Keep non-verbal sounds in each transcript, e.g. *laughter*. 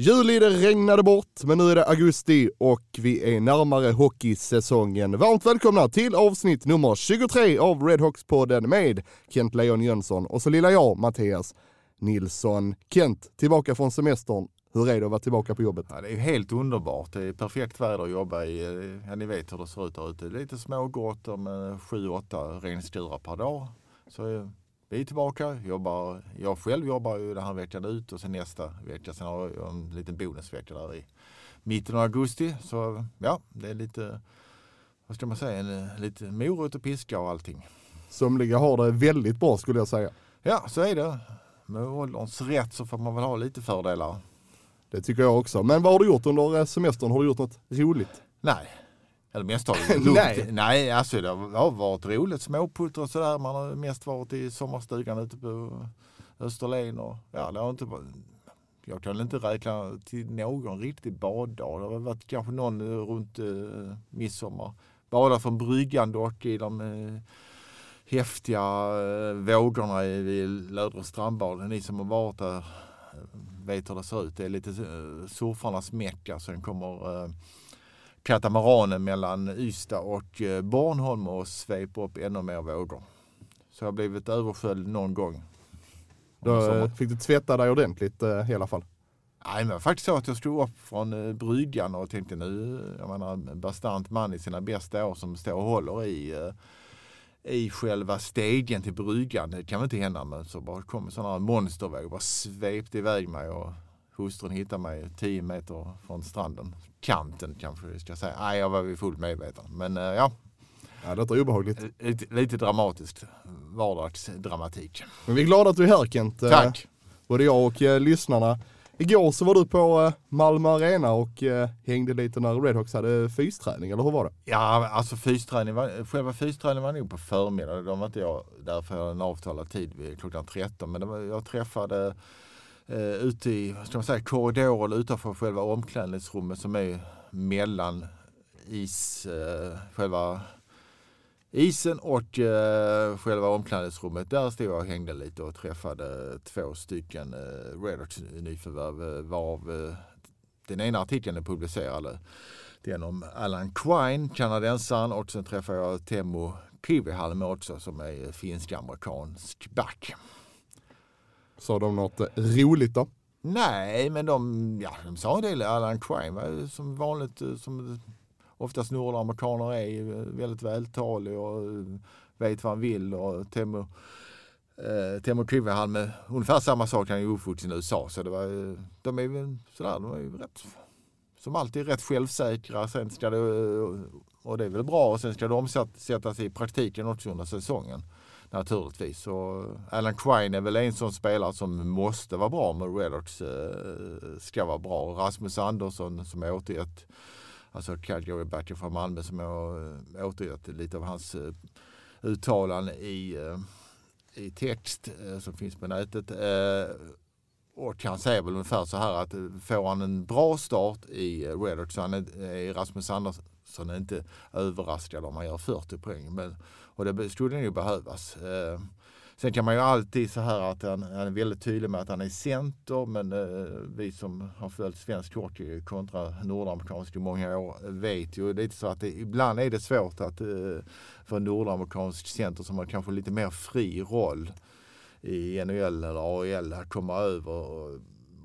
Juli det regnade bort, men nu är det augusti och vi är närmare hockeysäsongen. Varmt välkomna till avsnitt nummer 23 av Redhawks-podden med Kent Leon Jönsson och så lilla jag, Mattias Nilsson. Kent, tillbaka från semestern. Hur är det att vara tillbaka på jobbet? Ja, det är helt underbart. Det är perfekt väder att jobba i. Ja, ni vet hur det ser ut där ute. Lite smågott med 7-8 regnskurar per dag. Så vi är tillbaka. Jobbar, jag själv jobbar ju den här veckan ut och sen nästa vecka. Sen har jag en liten bonusvecka där i mitten av augusti. Så ja, det är lite, vad ska man säga, en, lite morot och piska och allting. Somliga har det väldigt bra skulle jag säga. Ja, så är det. Med ålderns rätt så får man väl ha lite fördelar. Det tycker jag också. Men vad har du gjort under semestern? Har du gjort något roligt? Nej. Eller mest har det *laughs* lugnt. Nej. Nej, alltså det har varit roligt. Småputter och sådär. Man har mest varit i sommarstugan ute på Österlen och ja, det har inte varit jag kan inte räkna till någon riktig baddag. Det har varit kanske någon runt eh, midsommar. Badat från bryggan dock i de eh, häftiga eh, vågorna vid Lödre strandbad. Ni som har varit där eh, vet hur det ser ut. Det är lite eh, surfarnas mecka. Sen kommer eh, katamaranen mellan Ystad och eh, Bornholm och svepa upp ännu mer vågor. Så jag har blivit översköljd någon gång. Då eh, fick du tvätta dig ordentligt eh, i alla fall. Nej, men faktiskt så att jag stod upp från bryggan och tänkte nu, jag menar en bastant man i sina bästa år som står och håller i, i själva stegen till bryggan. Det kan väl inte hända men så bara kom sådana monstervågor, bara svepte iväg mig och hustrun hittade mig 10 meter från stranden. Kanten kanske vi ska säga. Nej, jag var vid fullt medveten. Men eh, ja, Ja, detta är obehagligt. lite, lite dramatiskt. Vardagsdramatik. Men vi är glada att du är här Kent. Eh, Tack! Både jag och eh, lyssnarna. Igår så var du på eh, Malmö Arena och eh, hängde lite när Redhawks hade fysträning, eller hur var det? Ja, alltså fysträning var, själva fysträningen var nog på förmiddagen. Då var inte jag där för en avtalad tid vid klockan 13. Men det var, jag träffade eh, ute i vad ska man säga, korridoren utanför själva omklädningsrummet som är mellan is, eh, själva isen och eh, själva omklädningsrummet. Där stod jag och hängde lite och träffade två stycken eh, Redhawks nyförvärv eh, varav eh, den ena artikeln är publicerad den om Alan Quine, kanadensaren och sen träffade jag Temo Kivihalme också som är finsk-amerikansk back. Sa de något roligt då? Nej, men de, ja, de sa en del. Alan Crane var ju som vanligt, eh, som oftast nordamerikaner är, eh, väldigt vältalig och eh, vet vad han vill. Och Temo, eh, Temo Kivihalme, ungefär samma sak, han är ju uppvuxen i USA. Så det var, de är ju sådär, de är ju rätt, som alltid rätt självsäkra. Sen ska det, och det är väl bra, och sen ska det omsättas i praktiken också under säsongen naturligtvis. Och Alan Quine är väl en sån spelare som måste vara bra med Redhawks eh, ska vara bra. Rasmus Andersson som är återgett, alltså Calgary-backen från Malmö som har eh, återgett lite av hans eh, uttalanden i, eh, i text eh, som finns på nätet. Eh, och han säger väl ungefär så här att eh, får han en bra start i eh, Redox så han är, är Rasmus Andersson så är inte överraskad om han gör 40 poäng. Men, och det skulle nog behövas. Eh, sen kan man ju alltid så här att han, han är väldigt tydlig med att han är center men eh, vi som har följt svensk hockey kontra nordamerikansk i många år vet ju lite så att det, ibland är det svårt att eh, för en nordamerikansk center som har kanske lite mer fri roll i NHL eller AHL att komma över och,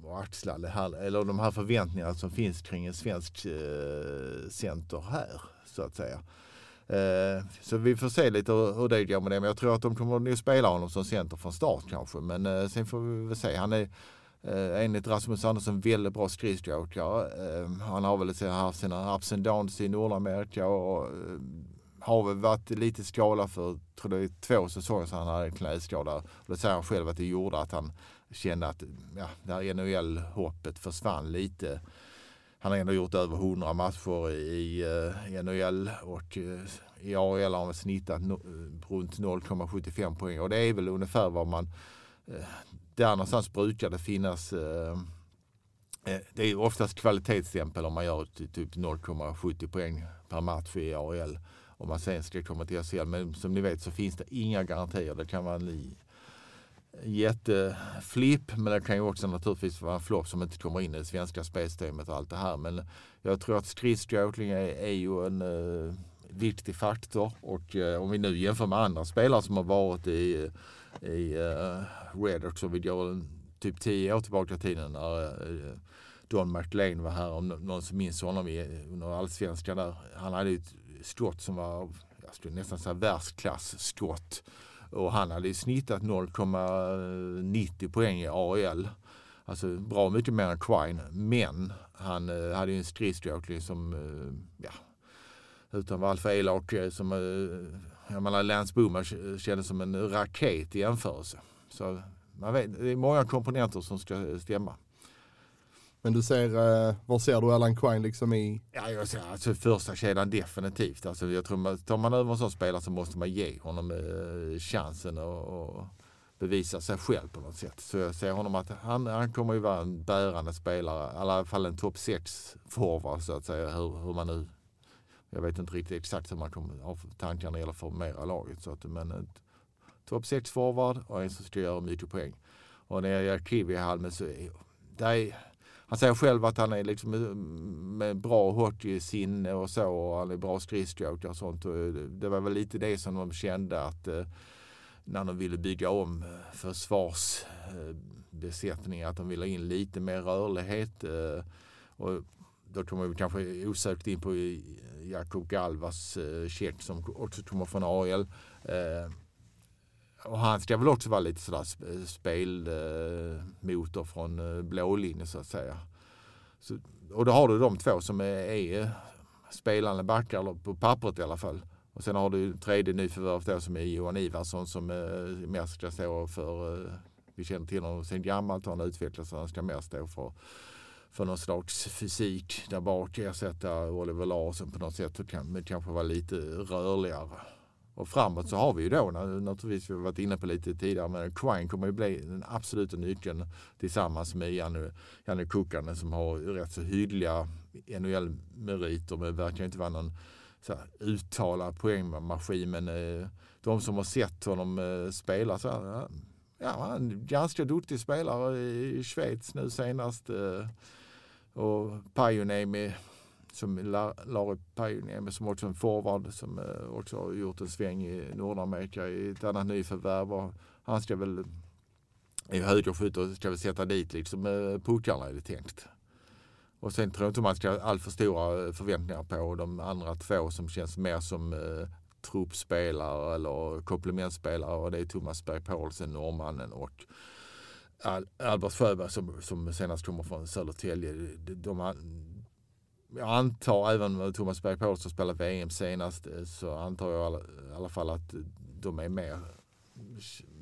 och axla det här, eller de här förväntningarna som finns kring en svensk eh, center här så att säga. Eh, så vi får se lite hur, hur det går med det. Men jag tror att de kommer att spela honom som center från start kanske. Men eh, sen får vi väl se. Han är Eh, enligt Rasmus Andersson väldigt bra skridskoåkare. Eh, han har väl haft sina ups and downs i Nordamerika och eh, har väl varit lite skadad för, tror det är två säsonger sedan han hade en knäskada. Och det säger han själv att det gjorde att han kände att ja, det här NHL-hoppet försvann lite. Han har ändå gjort över 100 matcher i eh, NHL och eh, i AHL har han snittat no, eh, runt 0,75 poäng och det är väl ungefär vad man eh, där någonstans brukar det finnas eh, eh det är oftast kvalitetsstämpel om man gör typ 0,70 poäng per match i AHL om man sen ska komma till SHL. Men som ni vet så finns det inga garantier. Det kan vara en jätteflipp men det kan ju också naturligtvis vara en flopp som inte kommer in i det svenska spelsystemet och allt det här. Men jag tror att skridskoåkning är, är ju en eh, viktig faktor och eh, om vi nu jämför med andra spelare som har varit i, i eh, uh, Redhawks så vi går typ tio år tillbaka i tiden när eh, Don McLean var här, om någon som minns honom i, under allsvenskan där. Han hade ju ett skott som var, jag skulle nästan säga världsklass skott. Och han hade snittat 0,90 poäng i AL. Alltså bra mycket mer än Quine. Men han eh, hade ju en skridskoåkning som, eh, ja, utan att vara alltför elak, eh, som, eh, jag menar Lance Boomer kändes som en raket i jämförelse. Så man vet, det är många komponenter som ska stämma. Men du ser, eh, var ser du Alan Quine liksom i, Ja, jag ser, alltså första kedjan definitivt. Alltså, jag tror man, tar man över en sån spelare så måste man ge honom eh, chansen och, och bevisa sig själv på något sätt. Så jag ser honom att han, han kommer ju vara en bärande spelare, i alla fall en topp 6 forward så att säga. Hur, hur man nu, jag vet inte riktigt exakt hur man kommer ha tankar när det gäller att formera laget. Så att, men en topp 6 forward och en som ska göra mycket poäng. Och när jag gör Kivihalmen så är, där är han säger själv att han är liksom eh, med- bra hockeysinne och så och han är bra skridskoåkare och sånt. Och eh, det- var väl lite det som de kände att eh, när de ville bygga om försvarsbesättningen att de ville ha in lite mer rörlighet. Och då kommer vi kanske osökt in på Jakob Galvas check som också kommer från AL. Och han ska väl också vara lite sådär eh, spelmotor eh, från eh, blålinjen så att säga. Så, och då har du de två som är, är spelande backar, eller på pappret i alla fall. Och sen har du tredje nyförvärvet då som är Johan Ivarsson som eh, mest ska stå för, eh, vi känner till honom sen gammalt, han har utvecklats han ska mer stå för för någon slags fysik där bak, ersätta Oliver Larsson på något sätt och kan, men kanske vara lite rörligare. Och framåt så har vi ju då naturligtvis, vi har varit inne på lite tidigare, men Quine kommer ju bli den absoluta nyckeln tillsammans med Janne, Janne Kukkanen som har rätt så hyggliga NHL-meriter men verkar inte vara någon så här, uttalad poängmaskin. Men eh, de som har sett honom eh, spela så här, ja, han är en ganska duktig spelare i Schweiz nu senast. Eh, och Pajuniemi som Lauri Lari Pajuniemi som också är en forward som eh, också har gjort en sväng i Nordamerika i ett annat nyförvärv. Och Han ska väl i högerskytt och ska väl sätta dit liksom eh, puckarna är det tänkt. Och sen tror jag inte man ska ha alltför stora eh, förväntningar på de andra två som känns mer som eh, truppspelare eller komplementspelare och det är Thomas Berg Paulsen, norrmannen och Albert Sjöberg som, som senast kommer från Södertälje. De, de, jag antar, även om Thomas Berg Paulsen spelat VM senast, eh, så antar jag i alla, fall att de är mer,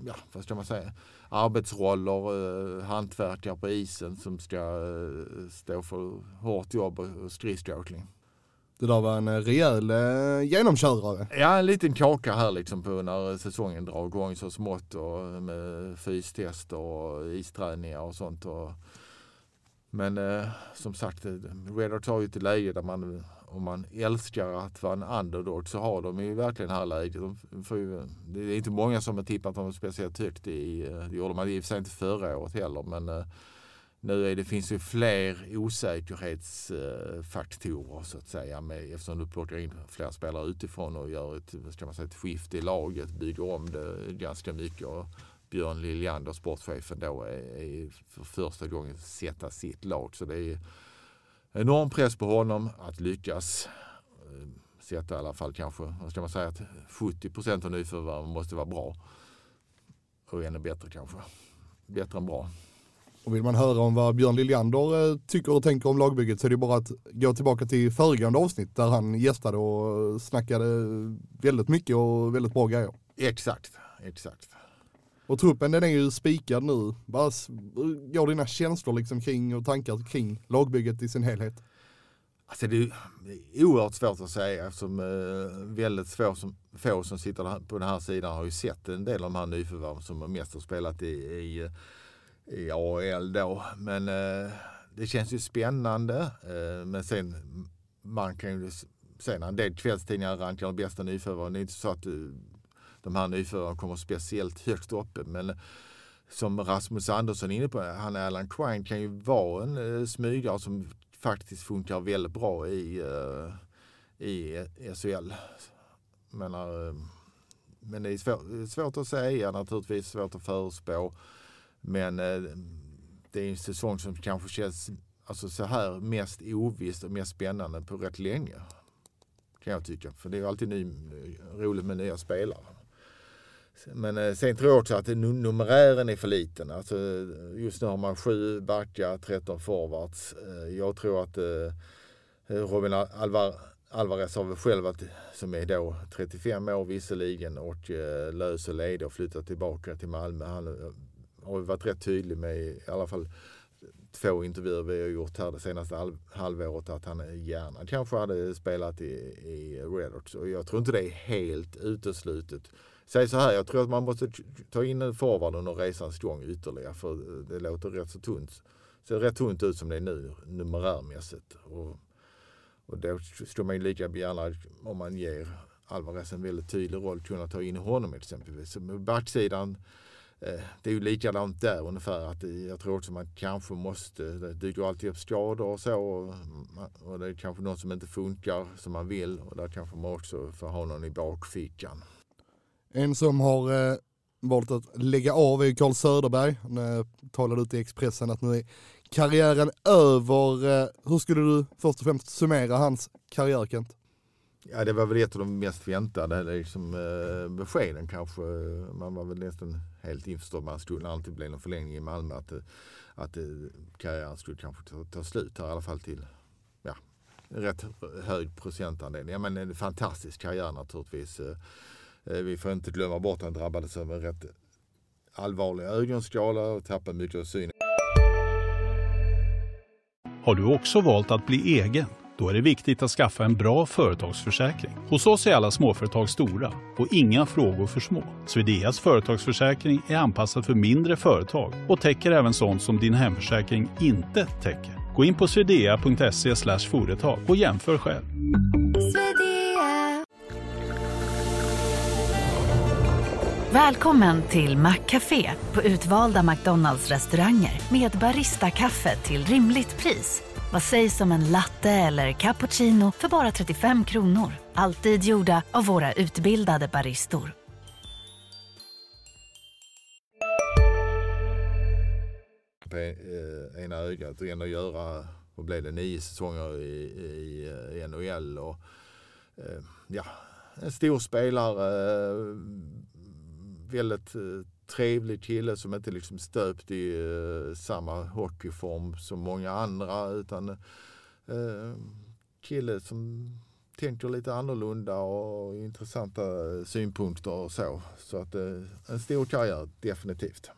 ja vad ska man säga, arbetsroller, eh, hantverkare på isen som ska eh, stå för hårt jobb och, skridskoåkning. det där var en rejäl eh, genomkörare. Ja, en liten kaka här liksom på när säsongen drar igång så smått och med fystest och isträningar och sånt. Och, men eh, som sagt, eh, Redhawks har ju ett läge där man, om man älskar att vara en underdog så har de ju verkligen det här läget. De får ju, det är inte många som har tippat dem speciellt högt i, eh, det gjorde man i och för sig inte förra året heller, men eh, nu är det, finns ju fler osäkerhetsfaktorer eh, så att säga med, eftersom du plockar in fler spelare utifrån och gör ett, ska man säga, ett skifte i laget, bygger om det ganska mycket. Och Björn Liljander, sportchefen, då är, för första gången sätta sitt lag. Så det är enorm press på honom att lyckas eh, sätta i alla fall kanske, vad ska man säga, att 70 procent av nyförvärven måste vara bra. Och ännu bättre kanske. Bättre än bra. Och vill man höra om vad Björn Liljander eh, tycker och tänker om lagbygget så är det bara att gå tillbaka till föregående avsnitt där han gästade och snackade väldigt mycket och väldigt bra grejer. Exakt, exakt. Och truppen den är ju spikad nu. Bara går dina känslor liksom kring och tankar kring lagbygget i sin helhet? Alltså det är oerhört svårt att säga eftersom eh, väldigt få som, få som sitter på den här sidan har ju sett en del av de här nyförvärven som mest har spelat i, i, i AL då. Men eh, det känns ju spännande. Eh, men sen man kan ju se när en del kvällstidningar rankar de bästa nyförvärven. Det är inte så att du de här nyförvärven kommer speciellt högt uppe. Men som Rasmus Andersson är inne på, han Alan Quine kan ju vara en eh, smygare som faktiskt funkar väldigt bra i, eh, i SHL. Menar, eh, men det är svårt, svårt att säga naturligtvis, svårt att förutspå. Men eh, det är en säsong som kanske känns alltså, så här mest ovisst och mest spännande på rätt länge. Kan jag tycka. För det är alltid ny, eh, roligt med nya spelare. Men eh, sen tror jag också att numerären är för liten. Alltså, just nu har man sju backar, 13 forwards. Eh, jag tror att eh, Robin Alvar, Alvarez har väl själv varit, som är då 35 år visserligen och lös och ledig och flyttat tillbaka till Malmö. Han har ju varit rätt tydlig med i alla fall två intervjuer vi har gjort här det senaste halv, halvåret att han gärna kanske hade spelat i, i Redhawks. Och jag tror inte det är helt uteslutet. Säg så här, jag tror att man måste ta in forwarden och resans gång ytterligare för det låter rätt så tunt. Ser rätt tunt ut som det är nu numerärmässigt. Och, och då skulle man ju lika gärna, om man ger Alvarez en väldigt tydlig roll, kunna ta in honom exempelvis. Så med backsidan, eh, det är ju likadant där ungefär. Att jag tror också man kanske måste, det dyker alltid upp skador och så. Och, och det är kanske någon som inte funkar som man vill. Och där kanske man också får ha någon i bakfickan. En som har eh, valt att lägga av är Carl Söderberg. Han eh, talade ut i Expressen att nu är karriären över. Eh, hur skulle du först och främst summera hans karriär Kent? Ja, det var väl ett av de mest väntade eh, liksom, eh, beskeden kanske. Man var väl nästan helt införstådd med att det skulle alltid bli någon förlängning i Malmö. Att, eh, att eh, karriären skulle kanske ta, ta slut här i alla fall till ja, rätt hög procentandel. Ja, men en fantastisk karriär naturligtvis. Eh, Eh, vi får inte glömma bort att han drabbades av en rätt allvarlig ögonskada och tappade mycket av synen. Har du också valt att bli egen? Då är det viktigt att skaffa en bra företagsförsäkring. Hos oss är alla småföretag stora och inga frågor för små. Swedeas företagsförsäkring är anpassad för mindre företag och täcker även sånt som din hemförsäkring inte täcker. Gå in på swedea.se företag och jämför själv. Välkommen till Maccafé på utvalda McDonalds restauranger med Baristakaffe till rimligt pris. Vad sägs om en latte eller cappuccino för bara 35 kronor? Alltid gjorda av våra utbildade baristor. på eh, ena ögat och ändå göra, vad blev det, nio säsonger i, i, eh, i NHL. Och, eh, ja, en stor spelare, eh, väldigt eh, trevlig kille som inte liksom stöpt i eh, samma hockeyform som många andra utan eh, kille som tänker lite annorlunda och intressanta synpunkter och så. Så att eh, en stor karriär, definitivt.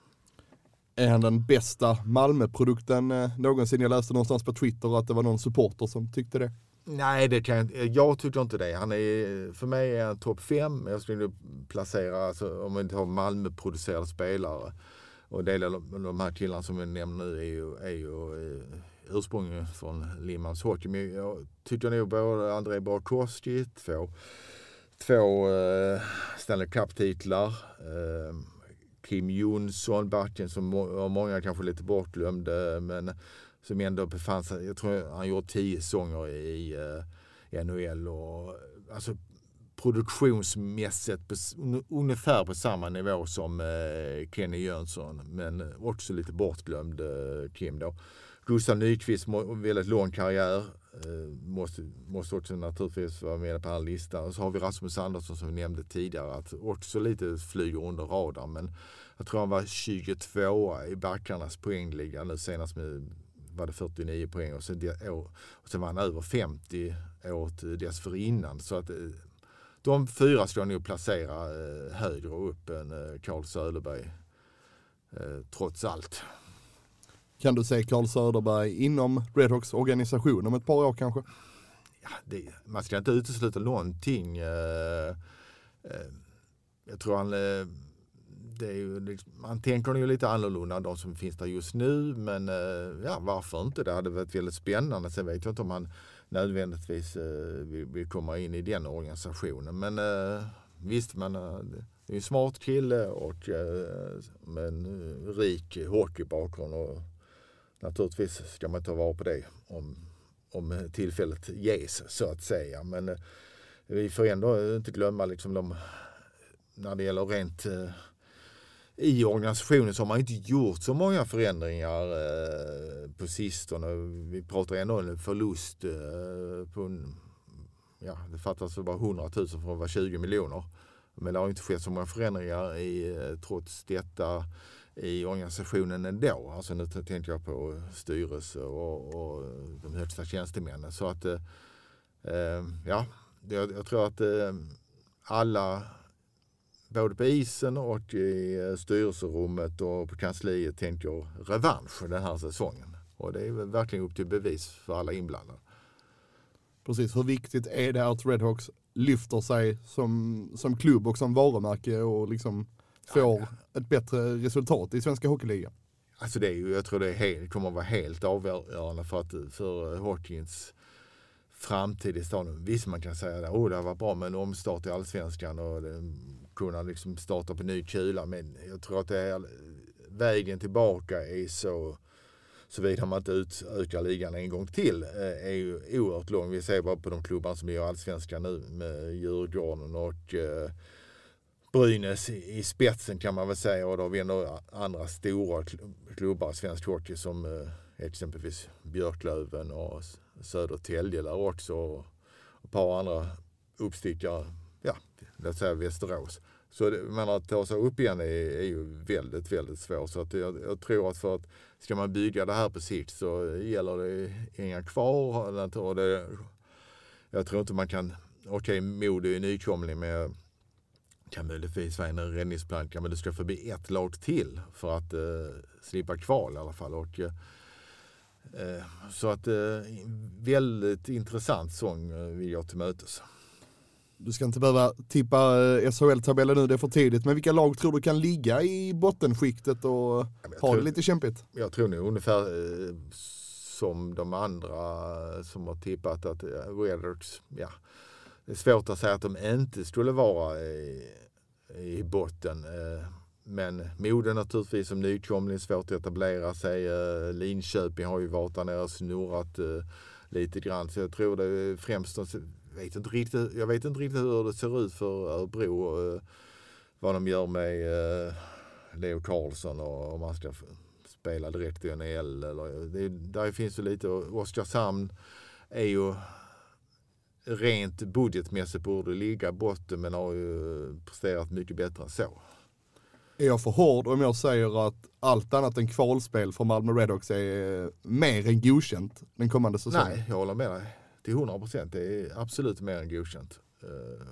Är han den bästa Malmöprodukten eh, någonsin? Jag läste någonstans på Twitter att det var någon supporter som tyckte det. Nej, det kan, jag- jag tycker inte det. Han är, för mig är han topp fem. Jag skulle placera, alltså, om man tar Malmö-producerade spelare. Och en del av de, här killarna som jag nämner nu är ju, är ju eh, ursprungligen från Limmans Hockey. Men jag tycker nog både André Barkowski, två, två eh, Stanley Cup-titlar. Eh, Kim Jonsson, backen som må, av många kanske lite bortglömde. Men som ändå befann sig, jag tror han gjorde tio sånger i, i eh, NHL och alltså produktionsmässigt på, ungefär på samma nivå som eh, Kenny Jönsson men också lite bortglömd eh, Kim då. Gustav Nyqvist, må- väldigt lång karriär. eh, Måste, måste också naturligtvis vara med på den här listan. Och så har vi Rasmus Andersson som vi nämnde tidigare. Att också lite flyger under radarn. Men jag tror han var 22 i backarnas poängliga nu senast med var det 49 poäng och sen, och sen var han över 50 året dessförinnan. Så att eh, de fyra ska nog placera eh, högre upp än Carl Söderberg. Eh, trots allt. Kan du se Carl Söderberg inom Redhawks organisation om ett par år kanske? Ja, det, man ska inte utesluta någonting. Jag tror han, det är ju, liksom, man tänker ju lite annorlunda än de som finns där just nu. Men eh, ja, varför inte? Det hade varit väldigt spännande. Sen vet jag inte om han nödvändigtvis eh, vill, vill komma in i den organisationen. Men eh, visst, man, det är en smart kille och med en rik hockeybakgrund. Och naturligtvis ska man ta vara på det om, om tillfället ges så att säga. Men vi får ändå inte glömma liksom de, när det gäller rent eh, i organisationen så har man inte gjort så många förändringar eh, på sistone. Vi pratar ändå om en förlust eh, på en, ja, det fattas väl bara 100 000 för att vara 20 miljoner. Men det har inte skett så många förändringar i, eh, trots detta i organisationen ändå. Alltså nu tänker jag på styrelse och, och de högsta tjänstemännen. Så att eh, eh, ja, jag, jag tror att eh, alla både på isen och i eh, styrelserummet och på kansliet tänker revansch den här säsongen. Och det är verkligen upp till bevis för alla inblandade. Precis, hur viktigt är det att Redhawks lyfter sig som, som klubb och som varumärke och liksom får ett bättre resultat i svenska hockeyligan? Alltså det är ju, jag tror det är helt, kommer att vara helt avgörande för, att, för hockeyns framtid i staden. Visst man kan säga att oh, det var bra med en omstart i allsvenskan och det, kunna liksom starta på ny kula. Men jag tror att det är, vägen tillbaka är så såvida man inte utökar ligan en gång till, eh, är ju oerhört lång. Vi ser bara på de klubbar som gör allsvenskan nu med Djurgården och eh, Brynäs i, spetsen kan man väl säga. Och då har vi ändå andra stora klubbar i svensk hockey som eh, exempelvis Björklöven och Södertälje där också. Och ett par andra uppstickare, ja, låt säga Västerås. Så det, men att ta sig upp igen är, är ju väldigt, väldigt svårt. Så att jag, jag tror att för att ska man bygga det här på sikt så gäller det inga kvar. Och det, jag tror inte man kan, okej okay, Modo är nykomling med kan möjligtvis vara en räddningsplanka men du ska förbi ett lag till för att eh, slippa kval i alla fall. Och, eh, så att eh, väldigt intressant sång eh, vill jag till mötes. Du ska inte behöva tippa eh, SHL-tabellen nu, det är för tidigt. Men vilka lag tror du kan ligga i bottenskiktet och Ja, ha tror- det lite kämpigt? Jag tror nog ungefär eh, som de andra som har tippat att eh, Redhawks, ja, det är svårt att säga att de inte skulle vara i, i botten. Eh, men Modo naturligtvis som nykomling, svårt att etablera sig. Eh, Linköping har ju varit där nere och snurrat eh, lite grann. Så jag tror det är främst, de- vet inte riktigt, jag vet inte riktigt hur det ser ut för Örebro. Eh, vad de gör med eh, Leo Karlsson och om han ska spela direkt i NHL. Eller, det, där finns ju lite, Oskarshamn är ju rent budgetmässigt borde ligga botten men har ju presterat mycket bättre än så. Är jag för hård om jag säger att allt annat än kvalspel för Malmö Redhawks är eh, mer än godkänt den kommande säsongen? Nej, jag håller med dig till 100 procent. Det är absolut mer än godkänt. Eh,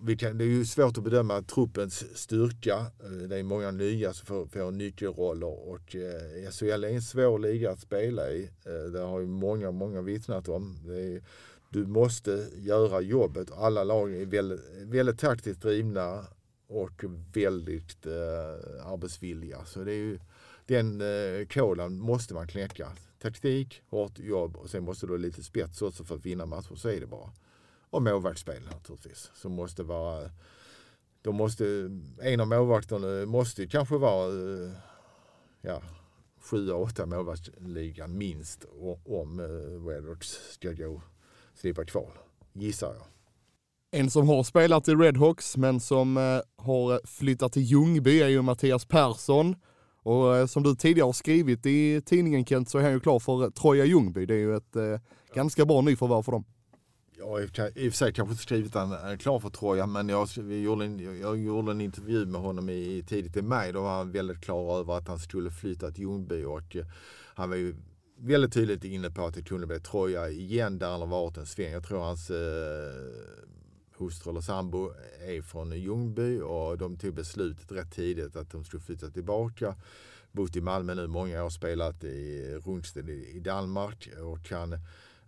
vi kan, det är ju svårt att bedöma truppens styrka. Eh, det är många nya som får, får nyckelroller och eh, SHL är en svår liga att spela i. Eh, Det har ju många, många vittnat om. Det är, du måste göra jobbet. Alla lag är väldigt, väldigt taktiskt drivna och väldigt eh, arbetsvilliga. Så det är ju, den eh, koden måste man knäcka. Taktik, hårt jobb och sen måste du ha lite spets också för att vinna matcher. Så är det bara. Och målvaktsspel naturligtvis. Som måste vara... De måste, en av målvakterna måste ju kanske vara eh, ja, sju, åtta målvaktsligan minst om eh, Redhawks ska gå slippa kval. Gissar jag. En som har spelat i Redhawks men som eh, har flyttat till Ljungby är ju Mattias Persson. Och eh, som du tidigare har skrivit i tidningen Kent så är han ju klar för Troja Ljungby. Det är ju ett eh, ganska bra nyförvärv för dem. Jag har i och för sig kanske inte skrivit att han är klar för Troja men jag, vi gjorde en, jag gjorde en intervju med honom i, tidigt i maj. Då var han väldigt klar över att han skulle flytta till Ljungby och eh, han var ju väldigt tydligt inne på att det kunde bli Troja igen där han har varit en sväng. Jag tror hans eh, hustru eller sambo är från Ljungby och de tog beslutet rätt tidigt att de skulle flytta tillbaka. Bott i Malmö nu många år, spelat i Rundsten i, Danmark och kan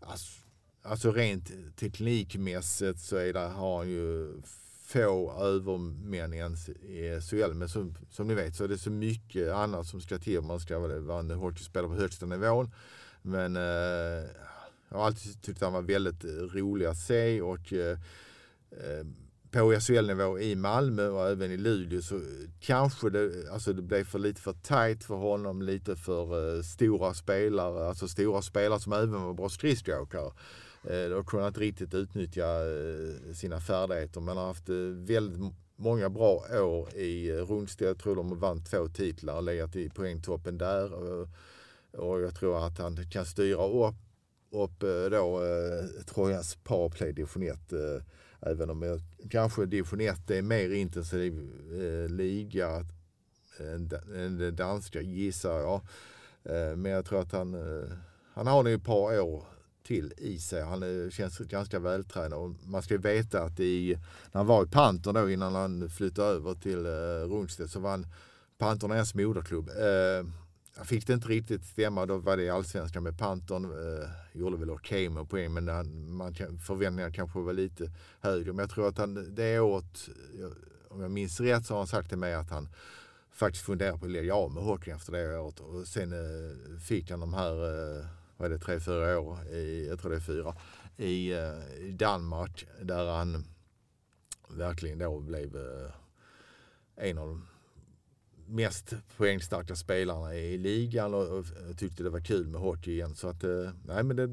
alltså, alltså rent teknikmässigt så är det, har han ju få övermän ens i SHL. Men som, som ni vet så är det så mycket annat som ska till. Man ska vara en hockeyspelare på högsta nivån. Men eh, jag har alltid tyckt att han var väldigt rolig att se och eh Eh, på SHL-nivå i Malmö och även i Luleå så kanske det, alltså det blev för lite för tajt för honom, lite för eh, stora spelare, alltså stora spelare som även var bra skridskoåkare. Eh, de har kunnat riktigt utnyttja eh, sina färdigheter. Men har haft väldigt många bra år i Rundstedt. Jag tror de vann två titlar och legat i poängtoppen där. och jag tror att han kan styra upp, upp då Trojas powerplay division 1 Även om jag, kanske division 1 är mer intensiv eh, liga än, än det danska gissar jag. Eh, men jag tror att han, eh, han har nog ett par år till i sig. Han är, känns ganska vältränad. Och man ska veta att i, när han var i Pantern då innan han flyttade över till eh, Rundstedt så var han Panton är hans moderklubb. Eh, jag fick det inte riktigt stämma. Då var det i allsvenskan med Panton. Eh, gjorde väl okej okay med poäng men han, man, förväntningarna kanske var lite högre. Men jag tror att han det året, om jag minns rätt så har han sagt till mig att han faktiskt funderar på att lägga av med hockeyn efter det året. Och sen eh, fick han de här, eh, vad är det, tre, fyra år, i, jag tror det är fyra, i, eh, i Danmark där han verkligen då blev eh, en av de mest poängstarka spelarna i ligan och, och tyckte det var kul med hockey igen. Så att, eh, nej men det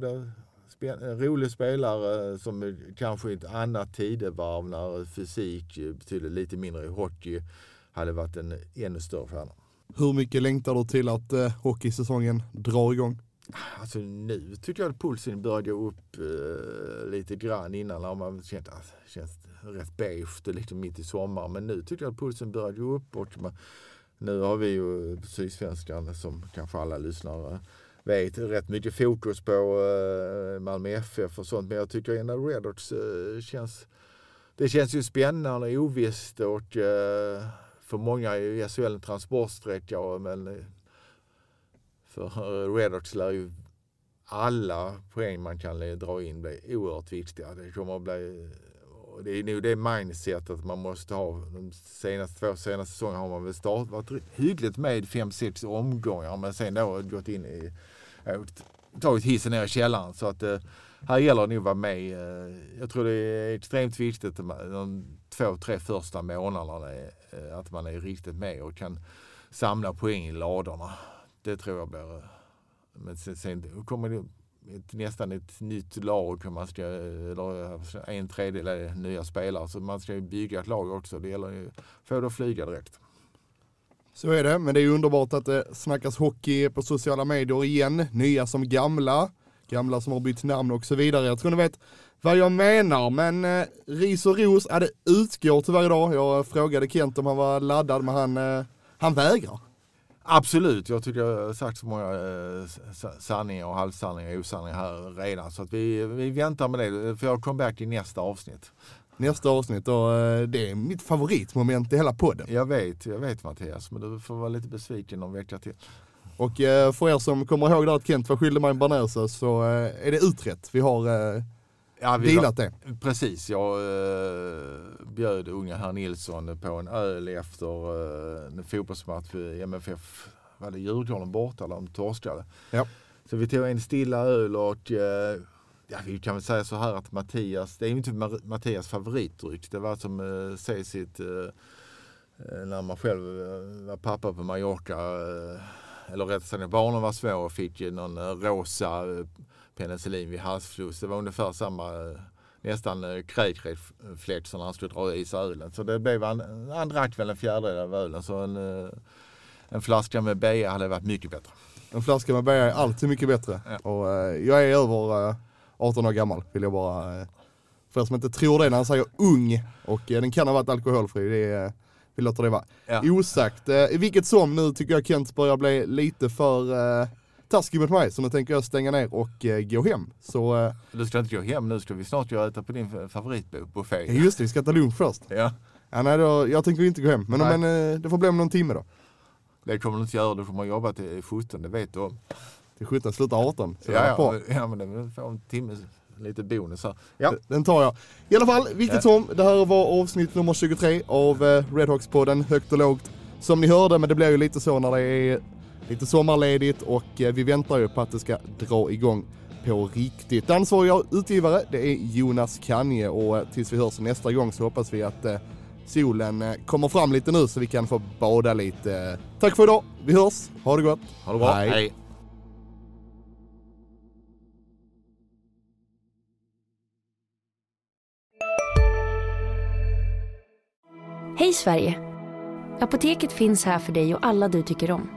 blir en rolig spelare som kanske i ett annat tidevarv när fysik betydde lite mindre i hockey hade varit en ännu större stjärna. Hur mycket längtar du till att eh, hockeysäsongen drar igång? Alltså nu tycker jag att pulsen börjar gå upp eh, lite grann. Innan har man känt att det känns rätt beige liksom mitt i sommaren. Men nu tycker jag att pulsen börjar gå upp och man, nu har vi ju Sydsvenskan som kanske alla lyssnare vet rätt mycket fokus på uh, Malmö FF och sånt. Men jag tycker ändå Redhawks uh, eh, känns det känns ju spännande och ovisst och uh, för många är ju SHL en transportsträcka men för Redox lär ju alla poäng man kan dra in bli oerhört viktiga. Det kommer att bli och det är nog det mindsetet man måste ha. De senaste två senaste säsongerna har man väl start, varit hyggligt med fem sex omgångar men sen då gått in i, tagit hissen ner i källaren. Så att eh, här gäller det nog att vara med. Eh, jag tror det är extremt viktigt de två, tre första månaderna eh, att man är riktigt med och kan samla poäng i ladorna. Det tror jag blir men sen, sen kommer det ett, nästan ett nytt lag. Man ska, eller en tredjedel är nya spelare. Så man ska ju bygga ett lag också. Det gäller ju att få det att flyga direkt. Så är det, men det är underbart att det snackas hockey på sociala medier igen. Nya som gamla, gamla som har bytt namn och så vidare. Jag tror ni vet vad jag menar, men eh, ris och ros, ja, det utgår tyvärr idag. Jag frågade Kent om han var laddad, men han, eh, han vägrar. Absolut, jag tycker jag har sagt så många eh, sanningar och halvsanningar och osanningar här redan. Så att vi, vi väntar med det, för jag comeback i nästa avsnitt. Nästa avsnitt och eh, det är mitt favoritmoment i hela podden. Jag vet, jag vet Mattias, men du får vara lite besviken någon vecka till. Och eh, för er som kommer ihåg där att Kent var skyldig mig en banösa så är det utrett. Vi har ja, vi dealat det. Precis, jag eh, bjöd unga herr Nilsson på en öl efter eh, en fotbollsmatch i MFF. Var det Djurgården borta eller de torskade? Ja. Så vi tog en stilla öl och eh, ja, vi kan väl säga så här att Mattias, det är ju inte Mattias favoritdryck. Det var som eh, sägs sitt, eh, eh, när man själv eh, var pappa på Mallorca, eh, eller rättare sagt när barnen var små och fick någon rosa penicillin vid halsfluss. Det var ungefär samma nästan eh, kräkreflex när han skulle dra i sig ölen. Så det blev han, han drack väl en fjärdedel av ölen. Så en, en flaska med bea hade varit mycket bättre. En flaska med bea är alltid mycket bättre. Ja. Och eh, jag är över eh, 18 år gammal vill jag bara, eh, för er som inte tror det när han säger ung och eh, den kan ha varit alkoholfri, det är, eh, vi låter det vara Ja. osagt. Eh, vilket som, nu tycker jag Kent börjar bli lite för eh, taskig mot mig så nu tänker jag stänga ner och eh, gå hem. Så eh, Du ska inte gå hem nu, ska vi snart och äta på din favoritbuffé. ja, just det, vi ska ta lunch först. Ja, Ja, nej, då, jag tänker inte gå hem, men, Nej. men eh, det får bli om någon timme då. det kommer du inte göra, du kommer jobba till 17, det vet du om. Till 17, slutar 18. Så Ja, ja, ja, men- ja men det får en timme, lite bonus här. Ja, den tar jag. I alla fall, Ja. som, det här var avsnitt nummer 23 av eh, Redhawks-podden, högt och lågt. Som ni hörde, men det blir ju lite så när det är lite sommarledigt och eh, vi väntar ju på att det ska dra igång på riktigt. Ansvarig utgivare, det är Jonas Kanje och eh, tills vi hörs nästa gång så hoppas vi att eh, solen kommer fram lite nu så vi kan få bada lite. Tack för idag, vi hörs, ha det gott. Ha det bra, Hej. Hej. Hej Sverige! Apoteket finns här för dig och alla du tycker om.